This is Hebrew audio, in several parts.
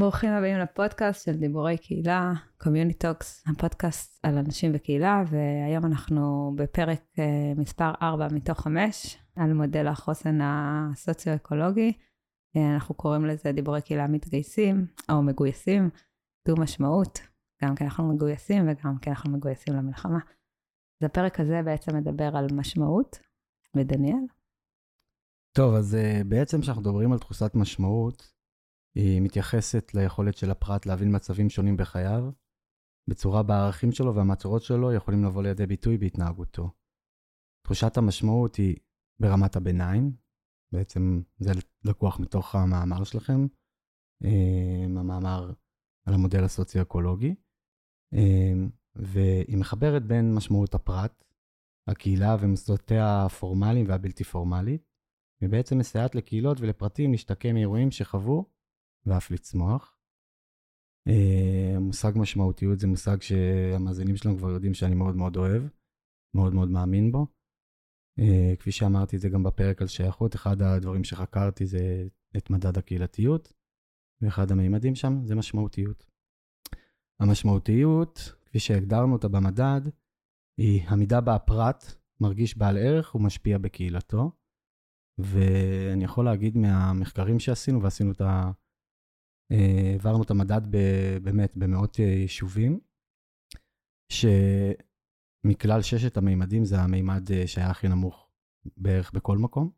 ברוכים הבאים לפודקאסט של דיבורי קהילה, Community Talks, הפודקאסט על אנשים וקהילה, והיום אנחנו בפרק uh, מספר 4 מתוך 5, על מודל החוסן הסוציו-אקולוגי. Uh, אנחנו קוראים לזה דיבורי קהילה מתגייסים, או מגויסים, דו משמעות, גם כי אנחנו מגויסים וגם כי אנחנו מגויסים למלחמה. אז הפרק הזה בעצם מדבר על משמעות, ודניאל. טוב, אז uh, בעצם כשאנחנו מדברים על תחושת משמעות, היא מתייחסת ליכולת של הפרט להבין מצבים שונים בחייו, בצורה בה הערכים שלו והמטרות שלו יכולים לבוא לידי ביטוי בהתנהגותו. תחושת המשמעות היא ברמת הביניים, בעצם זה לקוח מתוך המאמר שלכם, אה, המאמר על המודל הסוציו-אקולוגי, אה, והיא מחברת בין משמעות הפרט, הקהילה ומוסדותיה הפורמליים והבלתי פורמלית, ובעצם מסייעת לקהילות ולפרטים להשתקם מאירועים שחוו ואף לצמוח. Uh, מושג משמעותיות זה מושג שהמאזינים שלנו כבר יודעים שאני מאוד מאוד אוהב, מאוד מאוד מאמין בו. Uh, כפי שאמרתי זה גם בפרק על שייכות, אחד הדברים שחקרתי זה את מדד הקהילתיות, ואחד המימדים שם זה משמעותיות. המשמעותיות, כפי שהגדרנו אותה במדד, היא המידה בה הפרט מרגיש בעל ערך ומשפיע בקהילתו. ואני יכול להגיד מהמחקרים שעשינו, ועשינו את ה... אה, העברנו את המדד באמת במאות אה, יישובים, שמכלל ששת המימדים זה המימד אה, שהיה הכי נמוך בערך בכל מקום.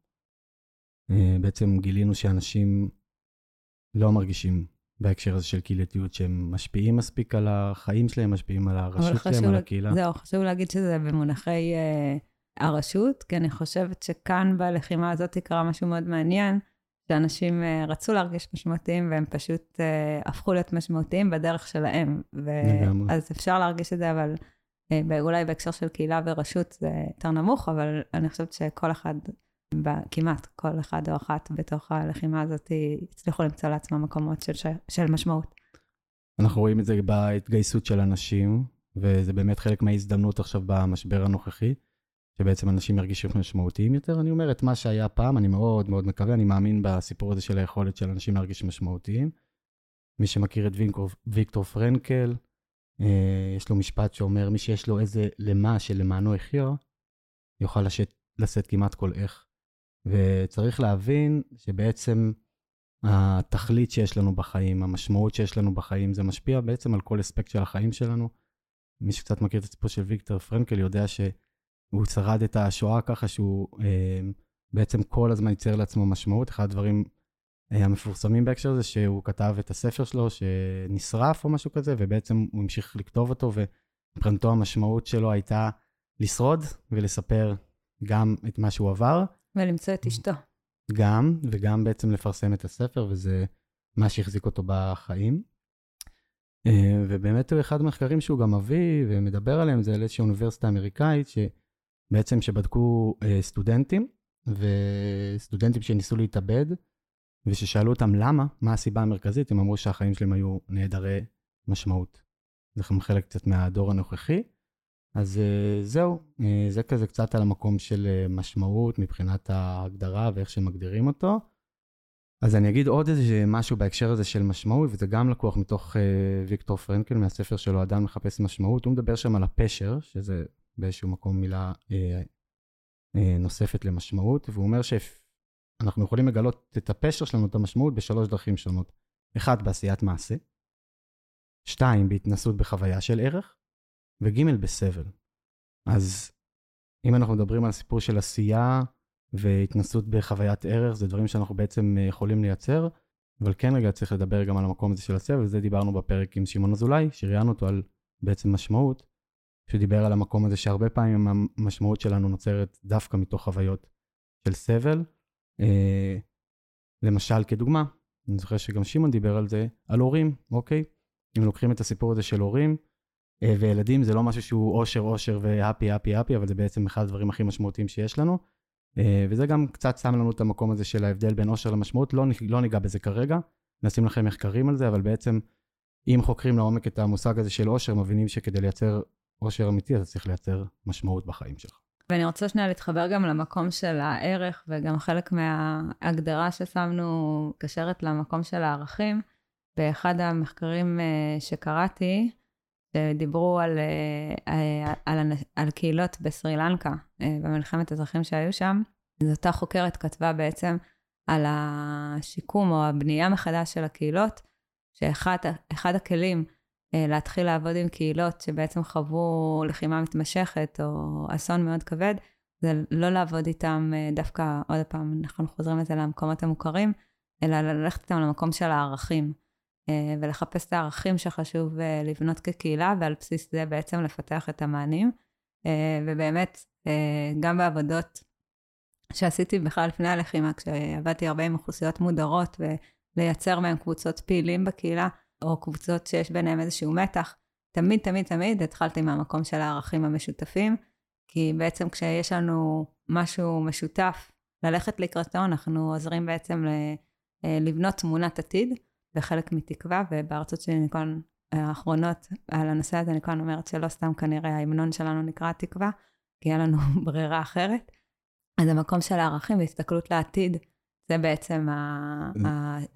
בעצם גילינו שאנשים לא מרגישים בהקשר הזה של קהילתיות, שהם משפיעים מספיק על החיים שלהם, משפיעים על הרשות שלהם, על הקהילה. זהו, חשוב להגיד שזה במונחי uh, הרשות, כי אני חושבת שכאן בלחימה הזאת קרה משהו מאוד מעניין. שאנשים אה, רצו להרגיש משמעותיים והם פשוט אה, הפכו להיות משמעותיים בדרך שלהם. ו- אז אפשר להרגיש את זה, אבל אה, אולי בהקשר של קהילה ורשות זה יותר נמוך, אבל אני חושבת שכל אחד, כמעט כל אחד או אחת בתוך הלחימה הזאת, הצליחו למצוא לעצמם מקומות של, של משמעות. אנחנו רואים את זה בהתגייסות של אנשים, וזה באמת חלק מההזדמנות עכשיו במשבר הנוכחי. שבעצם אנשים ירגישו משמעותיים יותר. אני אומר את מה שהיה פעם, אני מאוד מאוד מקווה, אני מאמין בסיפור הזה של היכולת של אנשים להרגיש משמעותיים. מי שמכיר את וינקור, ויקטור פרנקל, אה, יש לו משפט שאומר, מי שיש לו איזה למה שלמענו החיו, יוכל לשאת, לשאת כמעט כל איך. וצריך להבין שבעצם התכלית שיש לנו בחיים, המשמעות שיש לנו בחיים, זה משפיע בעצם על כל אספקט של החיים שלנו. מי שקצת מכיר את הסיפור של ויקטור פרנקל יודע ש... הוא שרד את השואה ככה שהוא אה, בעצם כל הזמן ייצר לעצמו משמעות. אחד הדברים אה, המפורסמים בהקשר הזה, שהוא כתב את הספר שלו שנשרף או משהו כזה, ובעצם הוא המשיך לכתוב אותו, ומבחינתו המשמעות שלו הייתה לשרוד ולספר גם את מה שהוא עבר. ולמצוא את אשתו. גם, וגם בעצם לפרסם את הספר, וזה מה שהחזיק אותו בחיים. אה, ובאמת אחד המחקרים שהוא גם מביא ומדבר עליהם זה על איזושהי אוניברסיטה אמריקאית, ש... בעצם שבדקו אה, סטודנטים, וסטודנטים שניסו להתאבד, וששאלו אותם למה, מה הסיבה המרכזית, הם אמרו שהחיים שלהם היו נעדרי משמעות. זה חלק קצת מהדור הנוכחי. אז אה, זהו, אה, זה כזה קצת על המקום של אה, משמעות מבחינת ההגדרה ואיך שמגדירים אותו. אז אני אגיד עוד איזה משהו בהקשר הזה של משמעות, וזה גם לקוח מתוך אה, ויקטור פרנקל מהספר שלו, אדם מחפש משמעות. הוא מדבר שם על הפשר, שזה באיזשהו מקום מילה אה, אה, נוספת למשמעות, והוא אומר שאנחנו יכולים לגלות את הפשר שלנו, את המשמעות, בשלוש דרכים שונות. אחד, בעשיית מעשה, שתיים, בהתנסות בחוויה של ערך, וג' בסבל. אז אם אנחנו מדברים על סיפור של עשייה והתנסות בחוויית ערך, זה דברים שאנחנו בעצם אה, יכולים לייצר, אבל כן רגע צריך לדבר גם על המקום הזה של הסבל, וזה דיברנו בפרק עם שמעון אזולאי, שראיינו אותו על בעצם משמעות, שדיבר על המקום הזה שהרבה פעמים המשמעות שלנו נוצרת דווקא מתוך חוויות של סבל. אה, למשל, כדוגמה, אני זוכר שגם שמעון דיבר על זה, על הורים, אוקיי? אם לוקחים את הסיפור הזה של הורים, אה, וילדים זה לא משהו שהוא אושר אושר והפי הפי הפי, אבל זה בעצם אחד הדברים הכי משמעותיים שיש לנו. אה, וזה גם קצת שם לנו את המקום הזה של ההבדל בין אושר למשמעות, לא, לא ניגע בזה כרגע, נשים לכם מחקרים על זה, אבל בעצם אם חוקרים לעומק את המושג הזה של אושר, מבינים שכדי לייצר אושר אמיתי, אתה צריך לייצר משמעות בחיים שלך. ואני רוצה שנייה להתחבר גם למקום של הערך, וגם חלק מההגדרה ששמנו קשרת למקום של הערכים. באחד המחקרים שקראתי, שדיברו על, על, על, על קהילות בסרי לנקה, במלחמת אזרחים שהיו שם, אז אותה חוקרת כתבה בעצם על השיקום או הבנייה מחדש של הקהילות, שאחד הכלים אה, להתחיל לעבוד עם קהילות שבעצם חוו לחימה מתמשכת או אסון מאוד כבד, זה לא לעבוד איתם אה, דווקא, עוד פעם, אנחנו חוזרים לזה למקומות המוכרים, אלא ללכת איתם למקום של הערכים, אה, ולחפש את הערכים שחשוב לבנות כקהילה, ועל בסיס זה בעצם לפתח את המענים. ובאמת, גם בעבודות שעשיתי בכלל לפני הלחימה, כשעבדתי הרבה עם אוכלוסיות מודרות, ולייצר מהם קבוצות פעילים בקהילה, או קבוצות שיש ביניהם איזשהו מתח, תמיד, תמיד, תמיד התחלתי מהמקום של הערכים המשותפים, כי בעצם כשיש לנו משהו משותף, ללכת לקראתו, אנחנו עוזרים בעצם אה, לבנות תמונת עתיד, וחלק מתקווה, ובארצות שלי ניקון האחרונות על הנושא הזה, ניקון אומרת שלא סתם כנראה ההמנון שלנו נקרא תקווה, כי היה לנו ברירה אחרת. אז המקום של הערכים והסתכלות לעתיד, זה בעצם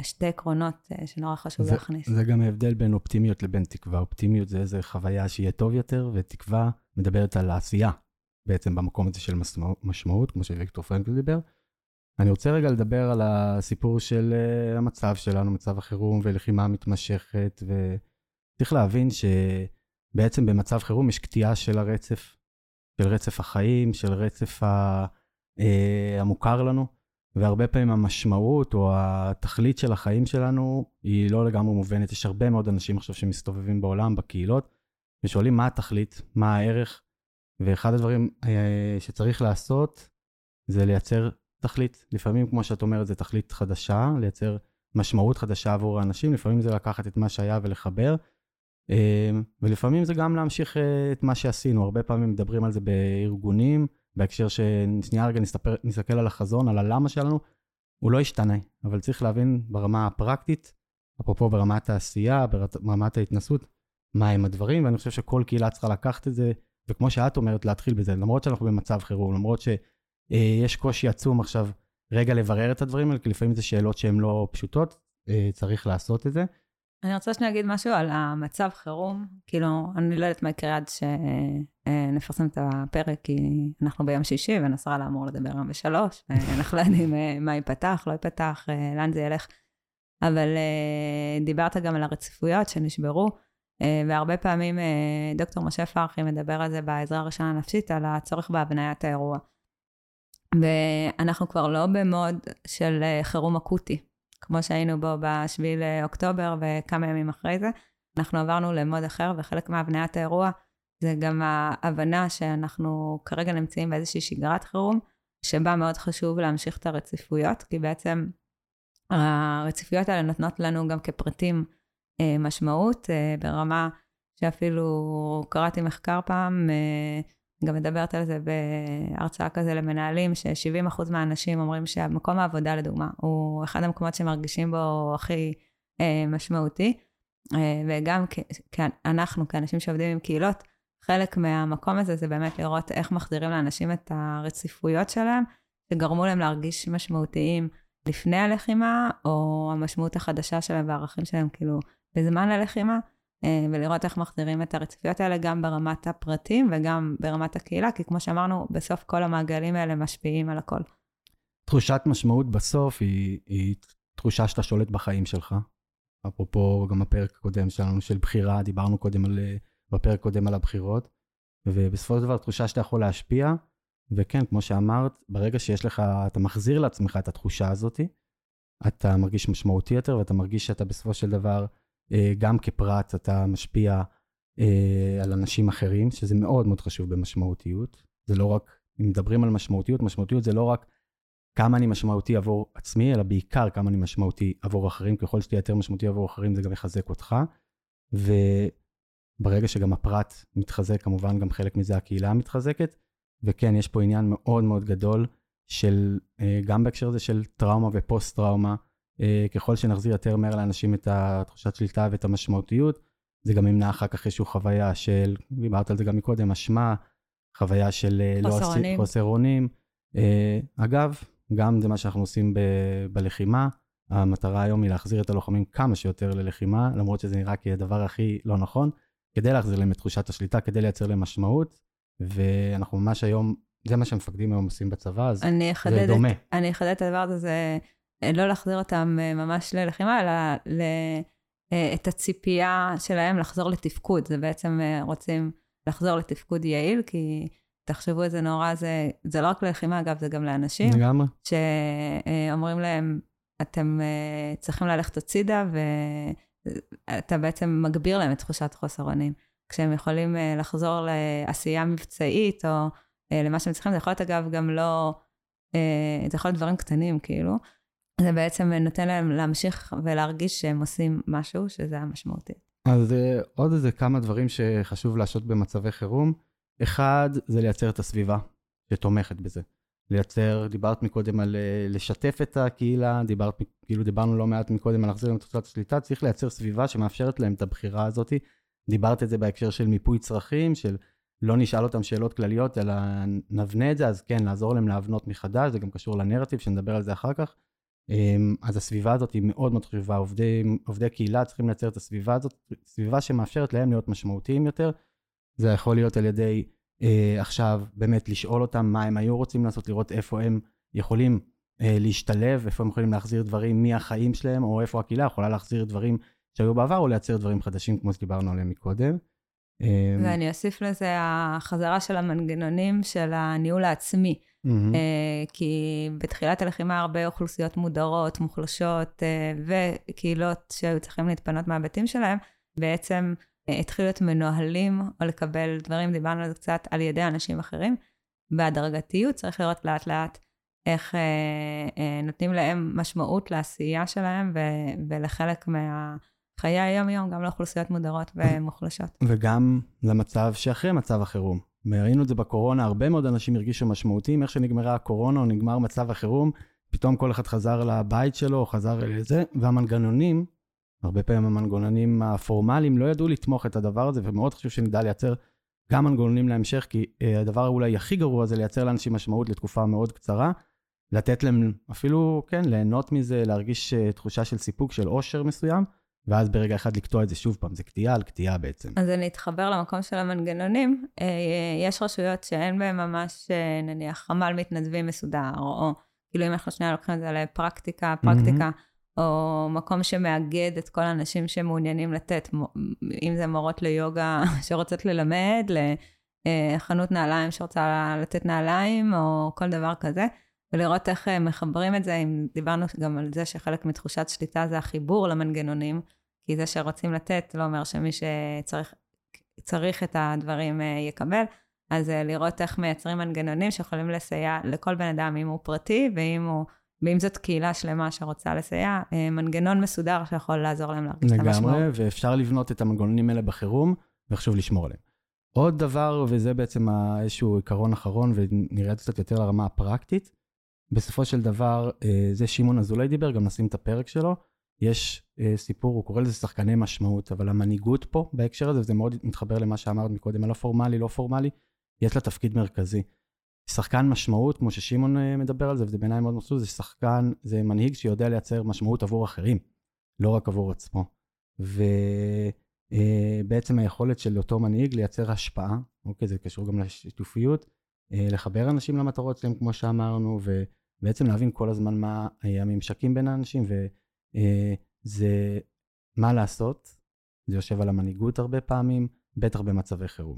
השתי עקרונות אה, שנורא חשוב זה, להכניס. זה גם ההבדל בין אופטימיות לבין תקווה. אופטימיות זה איזו חוויה שיהיה טוב יותר, ותקווה מדברת על העשייה, בעצם במקום הזה של משמעות, כמו שוויקטור פרנקל דיבר. אני רוצה רגע לדבר על הסיפור של uh, המצב שלנו, מצב החירום ולחימה מתמשכת, וצריך להבין שבעצם במצב חירום יש קטיעה של הרצף, של רצף החיים, של רצף ה, uh, המוכר לנו. והרבה פעמים המשמעות או התכלית של החיים שלנו היא לא לגמרי מובנת. יש הרבה מאוד אנשים עכשיו שמסתובבים בעולם, בקהילות, ושואלים מה התכלית, מה הערך, ואחד הדברים אה, שצריך לעשות זה לייצר תכלית. לפעמים, כמו שאת אומרת, זה תכלית חדשה, לייצר משמעות חדשה עבור האנשים, לפעמים זה לקחת את מה שהיה ולחבר, אה, ולפעמים זה גם להמשיך אה, את מה שעשינו. הרבה פעמים מדברים על זה בארגונים, בהקשר ששנייה רגע נסתפר, נסתכל על החזון, על הלמה שלנו, הוא לא ישתנה, אבל צריך להבין ברמה הפרקטית, אפרופו ברמת העשייה, ברמת ההתנסות, מה הם הדברים, ואני חושב שכל קהילה צריכה לקחת את זה, וכמו שאת אומרת, להתחיל בזה, למרות שאנחנו במצב חירום, למרות שיש קושי עצום עכשיו רגע לברר את הדברים האלה, כי לפעמים זה שאלות שהן לא פשוטות, אה, צריך לעשות את זה. אני רוצה שנייה להגיד משהו על המצב חירום. כאילו, אני לא יודעת מה יקרה עד שנפרסם את הפרק, כי אנחנו ביום שישי ונסראללה אמור לדבר היום בשלוש, ואנחנו לא יודעים אה, מה ייפתח, לא ייפתח, אה, לאן זה ילך. אבל אה, דיברת גם על הרציפויות שנשברו, והרבה פעמים דוקטור משה פרחי מדבר על זה בעזרה הראשונה הנפשית, על הצורך בהבניית האירוע. ואנחנו כבר לא במוד של חירום אקוטי. כמו שהיינו בו ב-7 לאוקטובר וכמה ימים אחרי זה. אנחנו עברנו למוד אחר, וחלק מהבניית האירוע זה גם ההבנה שאנחנו כרגע נמצאים באיזושהי שגרת חירום, שבה מאוד חשוב להמשיך את הרציפויות, כי בעצם הרציפויות האלה נותנות לנו גם כפרטים אה, משמעות, אה, ברמה שאפילו קראתי מחקר פעם, אה, גם מדברת על זה בהרצאה כזה למנהלים, ש-70% מהאנשים אומרים שהמקום העבודה, לדוגמה, הוא אחד המקומות שמרגישים בו הכי אה, משמעותי. אה, וגם אנחנו, כאנשים שעובדים עם קהילות, חלק מהמקום הזה זה באמת לראות איך מחזירים לאנשים את הרציפויות שלהם, שגרמו להם להרגיש משמעותיים לפני הלחימה, או המשמעות החדשה שלהם והערכים שלהם, כאילו, בזמן הלחימה. אה, ולראות איך מחזירים את הרציפויות האלה גם ברמת הפרטים וגם ברמת הקהילה, כי כמו שאמרנו, בסוף כל המעגלים האלה משפיעים על הכל. תחושת משמעות בסוף היא, היא תחושה שאתה שולט בחיים שלך. אפרופו גם הפרק הקודם שלנו של בחירה, דיברנו קודם על, בפרק קודם על הבחירות, ובסופו של דבר תחושה שאתה יכול להשפיע, וכן, כמו שאמרת, ברגע שיש לך, אתה מחזיר לעצמך את התחושה הזאת, אתה מרגיש משמעותי יותר, ואתה מרגיש שאתה בסופו של דבר אה, גם כפרט אתה משפיע אה, על אנשים אחרים, שזה מאוד מאוד חשוב במשמעותיות. זה לא רק, אם מדברים על משמעותיות, משמעותיות זה לא רק כמה אני משמעותי עבור עצמי, אלא בעיקר כמה אני משמעותי עבור אחרים. ככל שתהיה יותר משמעותי עבור אחרים, זה גם יחזק אותך. וברגע שגם הפרט מתחזק, כמובן גם חלק מזה הקהילה מתחזקת. וכן, יש פה עניין מאוד מאוד גדול של, אה, גם בהקשר הזה של טראומה ופוסט-טראומה, אה, ככל שנחזיר יותר מהר לאנשים את התחושת שליטה ואת המשמעותיות, זה גם ימנע אחר כך איזושהי חוויה של, דיברת על זה גם מקודם, אשמה, חוויה של אה, חוסר אונים. לא חוסר אונים. אה, אגב, גם זה מה שאנחנו עושים ב- בלחימה, המטרה היום היא להחזיר את הלוחמים כמה שיותר ללחימה, למרות שזה נראה כדבר הכי לא נכון, כדי להחזיר להם את תחושת השליטה, כדי לייצר להם משמעות, ואנחנו ממש היום, זה מה שהמפקדים היום עושים בצבא, אז זה דומה. אני אחדד את הדבר הזה, זה לא להחזיר אותם אה, ממש ללחימה, אלא ל... אה, את הציפייה שלהם לחזור לתפקוד. זה בעצם אה, רוצים לחזור לתפקוד יעיל, כי תחשבו איזה נורא זה, זה לא רק ללחימה, אגב, זה גם לאנשים. לגמרי. שאומרים להם, אתם צריכים ללכת הצידה, ואתה בעצם מגביר להם את תחושת חוסר אונים. כשהם יכולים לחזור לעשייה מבצעית, או למה שהם צריכים, זה יכול להיות אגב גם לא, זה יכול להיות דברים קטנים, כאילו. זה בעצם נותן להם להמשיך ולהרגיש שהם עושים משהו, שזה המשמעותי. אז אה, עוד איזה כמה דברים שחשוב לעשות במצבי חירום. אחד, זה לייצר את הסביבה שתומכת בזה. לייצר, דיברת מקודם על אה, לשתף את הקהילה, דיברת, כאילו דיברנו לא מעט מקודם על להחזיר להם את תוצאת השליטה, צריך לייצר סביבה שמאפשרת להם את הבחירה הזאת. דיברת את זה בהקשר של מיפוי צרכים, של לא נשאל אותם שאלות כלליות, אלא נבנה את זה, אז כן, לעזור להם להבנות מחדש, זה גם קשור לנרטיב, שנדבר על זה אחר כך. אמ, אז הסביבה הזאת היא מאוד מאוד חשובה, עובדי, עובדי קהילה צריכים לייצר את הסביבה הזאת, סביבה שמאפשרת להם להיות משמעותיים יותר. זה יכול להיות על ידי אה, עכשיו באמת לשאול אותם מה הם היו רוצים לעשות, לראות איפה הם יכולים אה, להשתלב, איפה הם יכולים להחזיר דברים מהחיים שלהם, או איפה הקהילה יכולה להחזיר דברים שהיו בעבר, או לייצר דברים חדשים כמו שדיברנו עליהם מקודם. אמ, ואני אוסיף לזה החזרה של המנגנונים של הניהול העצמי. Mm-hmm. כי בתחילת הלחימה הרבה אוכלוסיות מודרות, מוחלשות, אה, וקהילות שהיו צריכים להתפנות מהבתים שלהם, בעצם אה, התחילו להיות מנוהלים או לקבל דברים, דיברנו על זה קצת, על ידי אנשים אחרים. בהדרגתיות צריך לראות לאט לאט איך אה, אה, נותנים להם משמעות לעשייה שלהם ו- ולחלק מהחיי היום-יום, גם לאוכלוסיות מודרות ומוחלשות. וגם למצב שאחרי מצב החירום. ראינו את זה בקורונה, הרבה מאוד אנשים הרגישו משמעותיים, איך שנגמרה הקורונה או נגמר מצב החירום, פתאום כל אחד חזר לבית שלו, או חזר לזה, והמנגנונים, הרבה פעמים המנגנונים הפורמליים לא ידעו לתמוך את הדבר הזה, ומאוד חשוב שנדע לייצר גם מנגנונים להמשך, כי uh, הדבר אולי הכי גרוע זה לייצר לאנשים משמעות לתקופה מאוד קצרה, לתת להם אפילו, כן, ליהנות מזה, להרגיש uh, תחושה של סיפוק, של עושר מסוים, ואז ברגע אחד לקטוע את זה שוב פעם, זה קטיעה על קטיעה בעצם. אז אני אתחבר למקום של המנגנונים. אה, יש רשויות שאין בהן ממש, אה, נניח, חמ"ל מתנדבים מסודר, או כאילו אם אנחנו שנייה לוקחים את זה לפרקטיקה, פרקטיקה, mm-hmm. או מקום שמאגד את כל האנשים שמעוניינים לתת, אם זה מורות ליוגה שרוצות ללמד, לחנות אה, נעליים שרוצה לתת נעליים, או כל דבר כזה. ולראות איך מחברים את זה, אם דיברנו גם על זה שחלק מתחושת שליטה זה החיבור למנגנונים, כי זה שרוצים לתת לא אומר שמי שצריך את הדברים אה, יקבל. אז אה, לראות איך מייצרים מנגנונים שיכולים לסייע לכל בן אדם, אם הוא פרטי ואם הוא... ואם זאת קהילה שלמה שרוצה לסייע, אה, מנגנון מסודר שיכול לעזור להם להרגיש את המשמעות. לגמרי, ואפשר לבנות את המנגנונים האלה בחירום, וחשוב לשמור עליהם. עוד דבר, וזה בעצם איזשהו עיקרון אחרון, ונראה קצת יותר לרמה הפרקטית, בסופו של דבר, זה שמעון אזולאי דיבר, גם נשים את הפרק שלו, יש אה, סיפור, הוא קורא לזה שחקני משמעות, אבל המנהיגות פה בהקשר הזה, וזה מאוד מתחבר למה שאמרת מקודם, הלא פורמלי, לא פורמלי, יש לה תפקיד מרכזי. שחקן משמעות, כמו ששמעון אה, מדבר על זה, וזה בעיניי מאוד מסלול, זה שחקן, זה מנהיג שיודע לייצר משמעות עבור אחרים, לא רק עבור עצמו. ובעצם אה, היכולת של אותו מנהיג לייצר השפעה, אוקיי, זה קשור גם לשיתופיות, אה, לחבר אנשים למטרות שלהם, כמו שאמרנו, ובעצם להבין כל הזמן מה הממשקים בין האנשים, ו... אה, מה לעשות, זה יושב על המנהיגות הרבה פעמים, בטח במצבי חירום.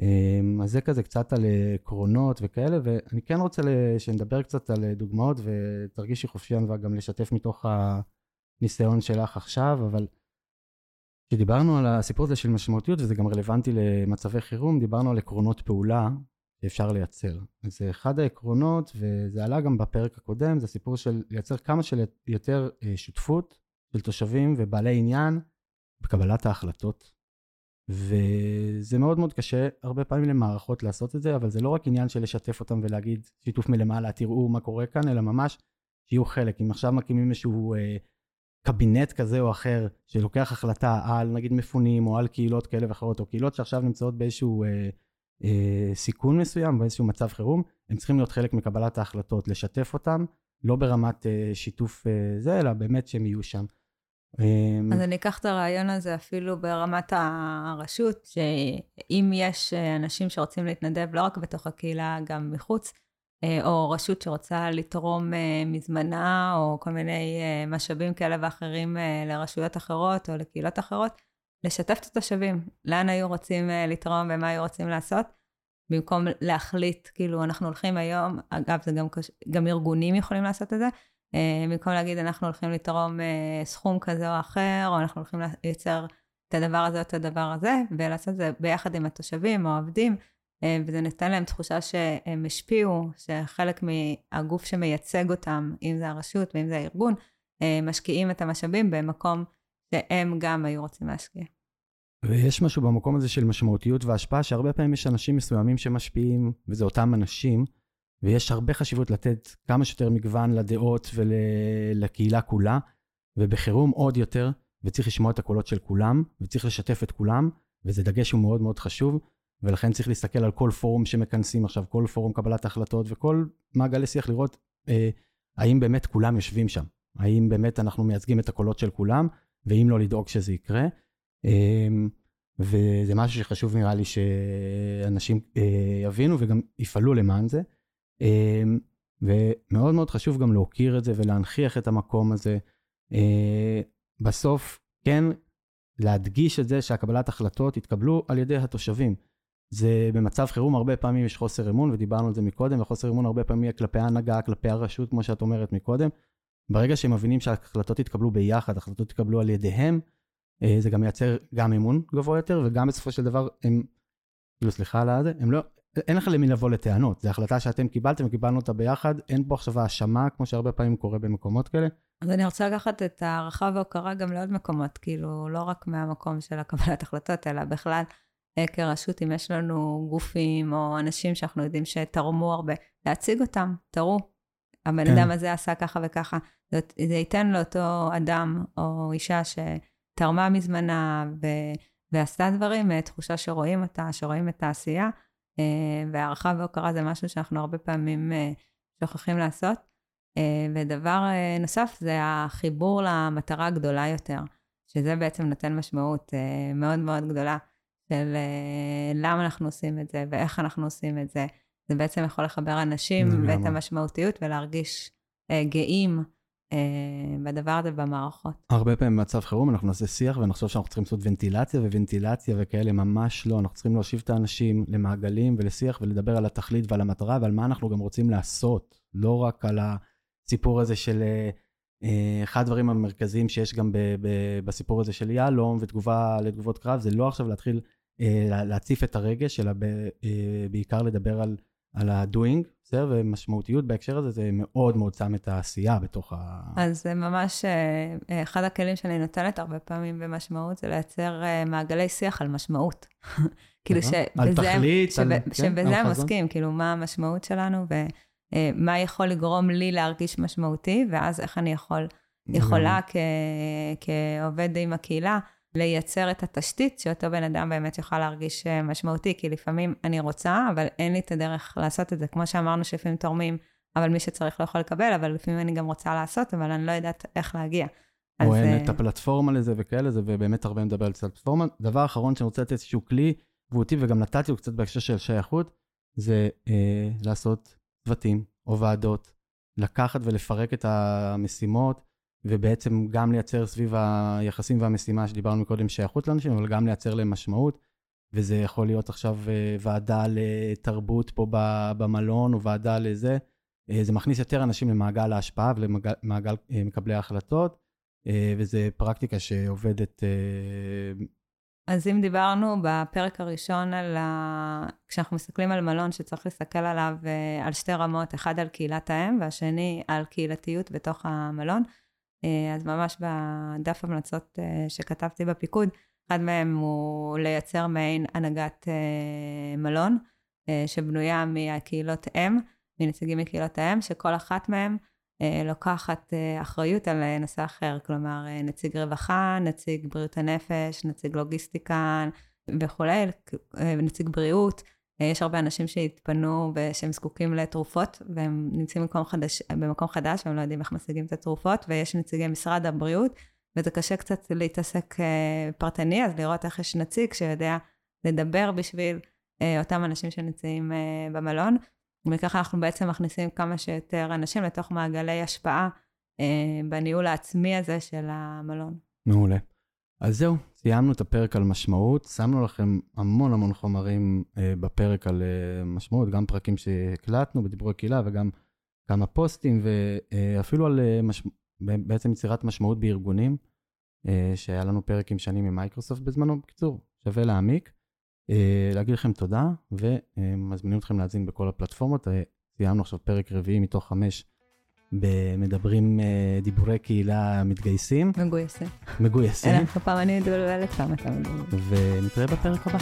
אה, אז זה כזה קצת על עקרונות וכאלה, ואני כן רוצה שנדבר קצת על דוגמאות, ותרגישי חופשי ענווה גם לשתף מתוך הניסיון שלך עכשיו, אבל כשדיברנו על הסיפור הזה של משמעותיות, וזה גם רלוונטי למצבי חירום, דיברנו על עקרונות פעולה שאפשר לייצר. זה אחד העקרונות, וזה עלה גם בפרק הקודם, זה סיפור של לייצר כמה שיותר אה, שותפות של תושבים ובעלי עניין בקבלת ההחלטות. וזה מאוד מאוד קשה הרבה פעמים למערכות לעשות את זה, אבל זה לא רק עניין של לשתף אותם ולהגיד שיתוף מלמעלה, תראו מה קורה כאן, אלא ממש שיהיו חלק. אם עכשיו מקימים איזשהו אה, קבינט כזה או אחר שלוקח החלטה על נגיד מפונים או על קהילות כאלה ואחרות, או קהילות שעכשיו נמצאות באיזשהו... אה, סיכון מסוים באיזשהו מצב חירום, הם צריכים להיות חלק מקבלת ההחלטות, לשתף אותם לא ברמת uh, שיתוף uh, זה, אלא באמת שהם יהיו שם. אז אני אקח את הרעיון הזה אפילו ברמת הרשות, שאם יש אנשים שרוצים להתנדב לא רק בתוך הקהילה, גם מחוץ, או רשות שרוצה לתרום מזמנה, או כל מיני משאבים כאלה ואחרים לרשויות אחרות או לקהילות אחרות, לשתף את התושבים, לאן היו רוצים לתרום ומה היו רוצים לעשות. במקום להחליט, כאילו, אנחנו הולכים היום, אגב, זה גם, גם ארגונים יכולים לעשות את זה, אה, במקום להגיד, אנחנו הולכים לתרום אה, סכום כזה או אחר, או אנחנו הולכים לייצר את הדבר הזה או את הדבר הזה, ולעשות את זה ביחד עם התושבים או העובדים, אה, וזה נותן להם תחושה שהם השפיעו, שחלק מהגוף שמייצג אותם, אם זה הרשות ואם זה הארגון, משקיעים את המשאבים במקום שהם גם היו רוצים להשקיע. ויש משהו במקום הזה של משמעותיות והשפעה, שהרבה פעמים יש אנשים מסוימים שמשפיעים, וזה אותם אנשים, ויש הרבה חשיבות לתת כמה שיותר מגוון לדעות ולקהילה כולה, ובחירום עוד יותר, וצריך לשמוע את הקולות של כולם, וצריך לשתף את כולם, וזה דגש שהוא מאוד מאוד חשוב, ולכן צריך להסתכל על כל פורום שמכנסים עכשיו, כל פורום קבלת החלטות, וכל מעגלי שיח לראות אה, האם באמת כולם יושבים שם, האם באמת אנחנו מייצגים את הקולות של כולם, ואם לא לדאוג שזה יקרה. אמ, וזה משהו שחשוב נראה לי שאנשים אה, יבינו וגם יפעלו למען זה. אמ, ומאוד מאוד חשוב גם להוקיר את זה ולהנכיח את המקום הזה. אה, בסוף, כן, להדגיש את זה שהקבלת החלטות יתקבלו על ידי התושבים. זה במצב חירום הרבה פעמים יש חוסר אמון, ודיברנו על זה מקודם, וחוסר אמון הרבה פעמים יהיה כלפי ההנהגה, כלפי הרשות, כמו שאת אומרת מקודם. ברגע שהם מבינים שההחלטות יתקבלו ביחד, החלטות יתקבלו על ידיהם, אה, זה גם מייצר גם אמון גבוה יותר, וגם בסופו של דבר הם, כאילו סליחה על הזה, הם לא, אין לך למי לבוא לטענות, זו החלטה שאתם קיבלתם וקיבלנו אותה ביחד, אין פה עכשיו האשמה, כמו שהרבה פעמים קורה במקומות כאלה. אז אני רוצה לקחת את ההערכה וההוקרה גם לעוד מקומות, כאילו, לא רק מהמקום של הקבלת החלטות, אלא בכלל, אה, כרשות, אם יש לנו גופים או אנשים שאנחנו יודעים שתרמו הרבה, להציג אותם, תראו, הבן כן. אדם הזה עשה ככה וככה. זה, זה ייתן לאותו אדם או אישה ש... תרמה מזמנה ו... ועשתה דברים, אה, תחושה שרואים אותה, שרואים את העשייה, אה, והערכה והוקרה זה משהו שאנחנו הרבה פעמים אה, שוכחים לעשות. ודבר נוסף זה החיבור למטרה הגדולה יותר, שזה בעצם נותן משמעות מאוד מאוד גדולה של למה אנחנו עושים את זה ואיך אנחנו עושים את זה. זה בעצם יכול לחבר אנשים ואת המשמעותיות ולהרגיש גאים אה, בדבר הזה במערכות. הרבה פעמים במצב חירום אנחנו נעשה שיח ונחשוב שאנחנו צריכים לעשות ונטילציה וונטילציה וכאלה, ממש לא. אנחנו צריכים להושיב את האנשים למעגלים ולשיח ולדבר על התכלית ועל המטרה ועל מה אנחנו גם רוצים לעשות. לא רק על הסיפור הזה של... אה, אה, אחד הדברים המרכזיים שיש גם ב, ב, בסיפור הזה של יהלום ותגובה לתגובות קרב, זה לא עכשיו להתחיל להציף את הרגש, אלא בעיקר לדבר על על ה-doing, בסדר? ומשמעותיות בהקשר הזה, זה מאוד מאוד שם את העשייה בתוך ה... אז זה ממש, אה, אחד הכלים שאני נותנת הרבה פעמים במשמעות, זה לייצר אה, מעגלי שיח על משמעות. כאילו שבזה... על תכלית, על... כן, שבזה הם עוסקים, כאילו, מה המשמעות שלנו, ומה אה, יכול לגרום לי להרגיש משמעותי, ואז איך אני יכול, יכולה כעובד עם הקהילה, לייצר את התשתית שאותו בן אדם באמת יוכל להרגיש אה, משמעותי, כי לפעמים אני רוצה, אבל אין לי את הדרך לעשות את זה. כמו שאמרנו, שלפעמים תורמים, אבל מי שצריך לא יכול לקבל, אבל לפעמים אני גם רוצה לעשות, אבל אני לא יודעת איך להגיע. או אין אה, את הפלטפורמה לזה וכאלה, זה ובאמת הרבה מדבר על פלטפורמה. דבר אחרון שאני רוצה לתת איזשהו כלי תגובותי, וגם נתתי לו קצת בהקשר של שייכות, זה אה, לעשות צוותים או ועדות, לקחת ולפרק את המשימות, ובעצם גם לייצר סביב היחסים והמשימה שדיברנו קודם שייכות לאנשים, אבל גם לייצר להם משמעות. וזה יכול להיות עכשיו אה, ועדה לתרבות פה במלון, או ועדה לזה. אה, זה מכניס יותר אנשים למעגל ההשפעה ולמעגל אה, מקבלי ההחלטות, וזו פרקטיקה שעובדת. אז אם דיברנו בפרק הראשון על ה... כשאנחנו מסתכלים על מלון שצריך להסתכל עליו על שתי רמות, אחד על קהילת האם והשני על קהילתיות בתוך המלון. אה, אז ממש בדף המלצות אה, שכתבתי בפיקוד, אחד מהם הוא לייצר מעין הנהגת אה, מלון, שבנויה מהקהילות אם, מנציגים מקהילות האם, שכל אחת מהם לוקחת אחריות על נושא אחר, כלומר נציג רווחה, נציג בריאות הנפש, נציג לוגיסטיקה וכולי, נציג בריאות, יש הרבה אנשים שהתפנו ושהם זקוקים לתרופות, והם נמצאים במקום חדש, במקום חדש, והם לא יודעים איך משיגים את התרופות, ויש נציגי משרד הבריאות, וזה קשה קצת להתעסק פרטני, אז לראות איך יש נציג שיודע לדבר בשביל אותם אנשים שנמצאים במלון. וככה אנחנו בעצם מכניסים כמה שיותר אנשים לתוך מעגלי השפעה בניהול העצמי הזה של המלון. מעולה. אז זהו, סיימנו את הפרק על משמעות, שמנו לכם המון המון חומרים אה, בפרק על אה, משמעות, גם פרקים שהקלטנו בדיבורי קהילה וגם כמה פוסטים, ואפילו על אה, מש... בעצם יצירת משמעות בארגונים, אה, שהיה לנו פרק עם שנים עם מייקרוסופט בזמנו. בקיצור, שווה להעמיק. אה, להגיד לכם תודה, ומזמינים אתכם להאזין בכל הפלטפורמות. אה, סיימנו עכשיו פרק רביעי מתוך חמש מדברים אה, דיבורי קהילה מתגייסים. מגויסים. מגויסים. לך פעם אני מתבלבלת פעם אתה מדבר. ונתראה בפרק הבא.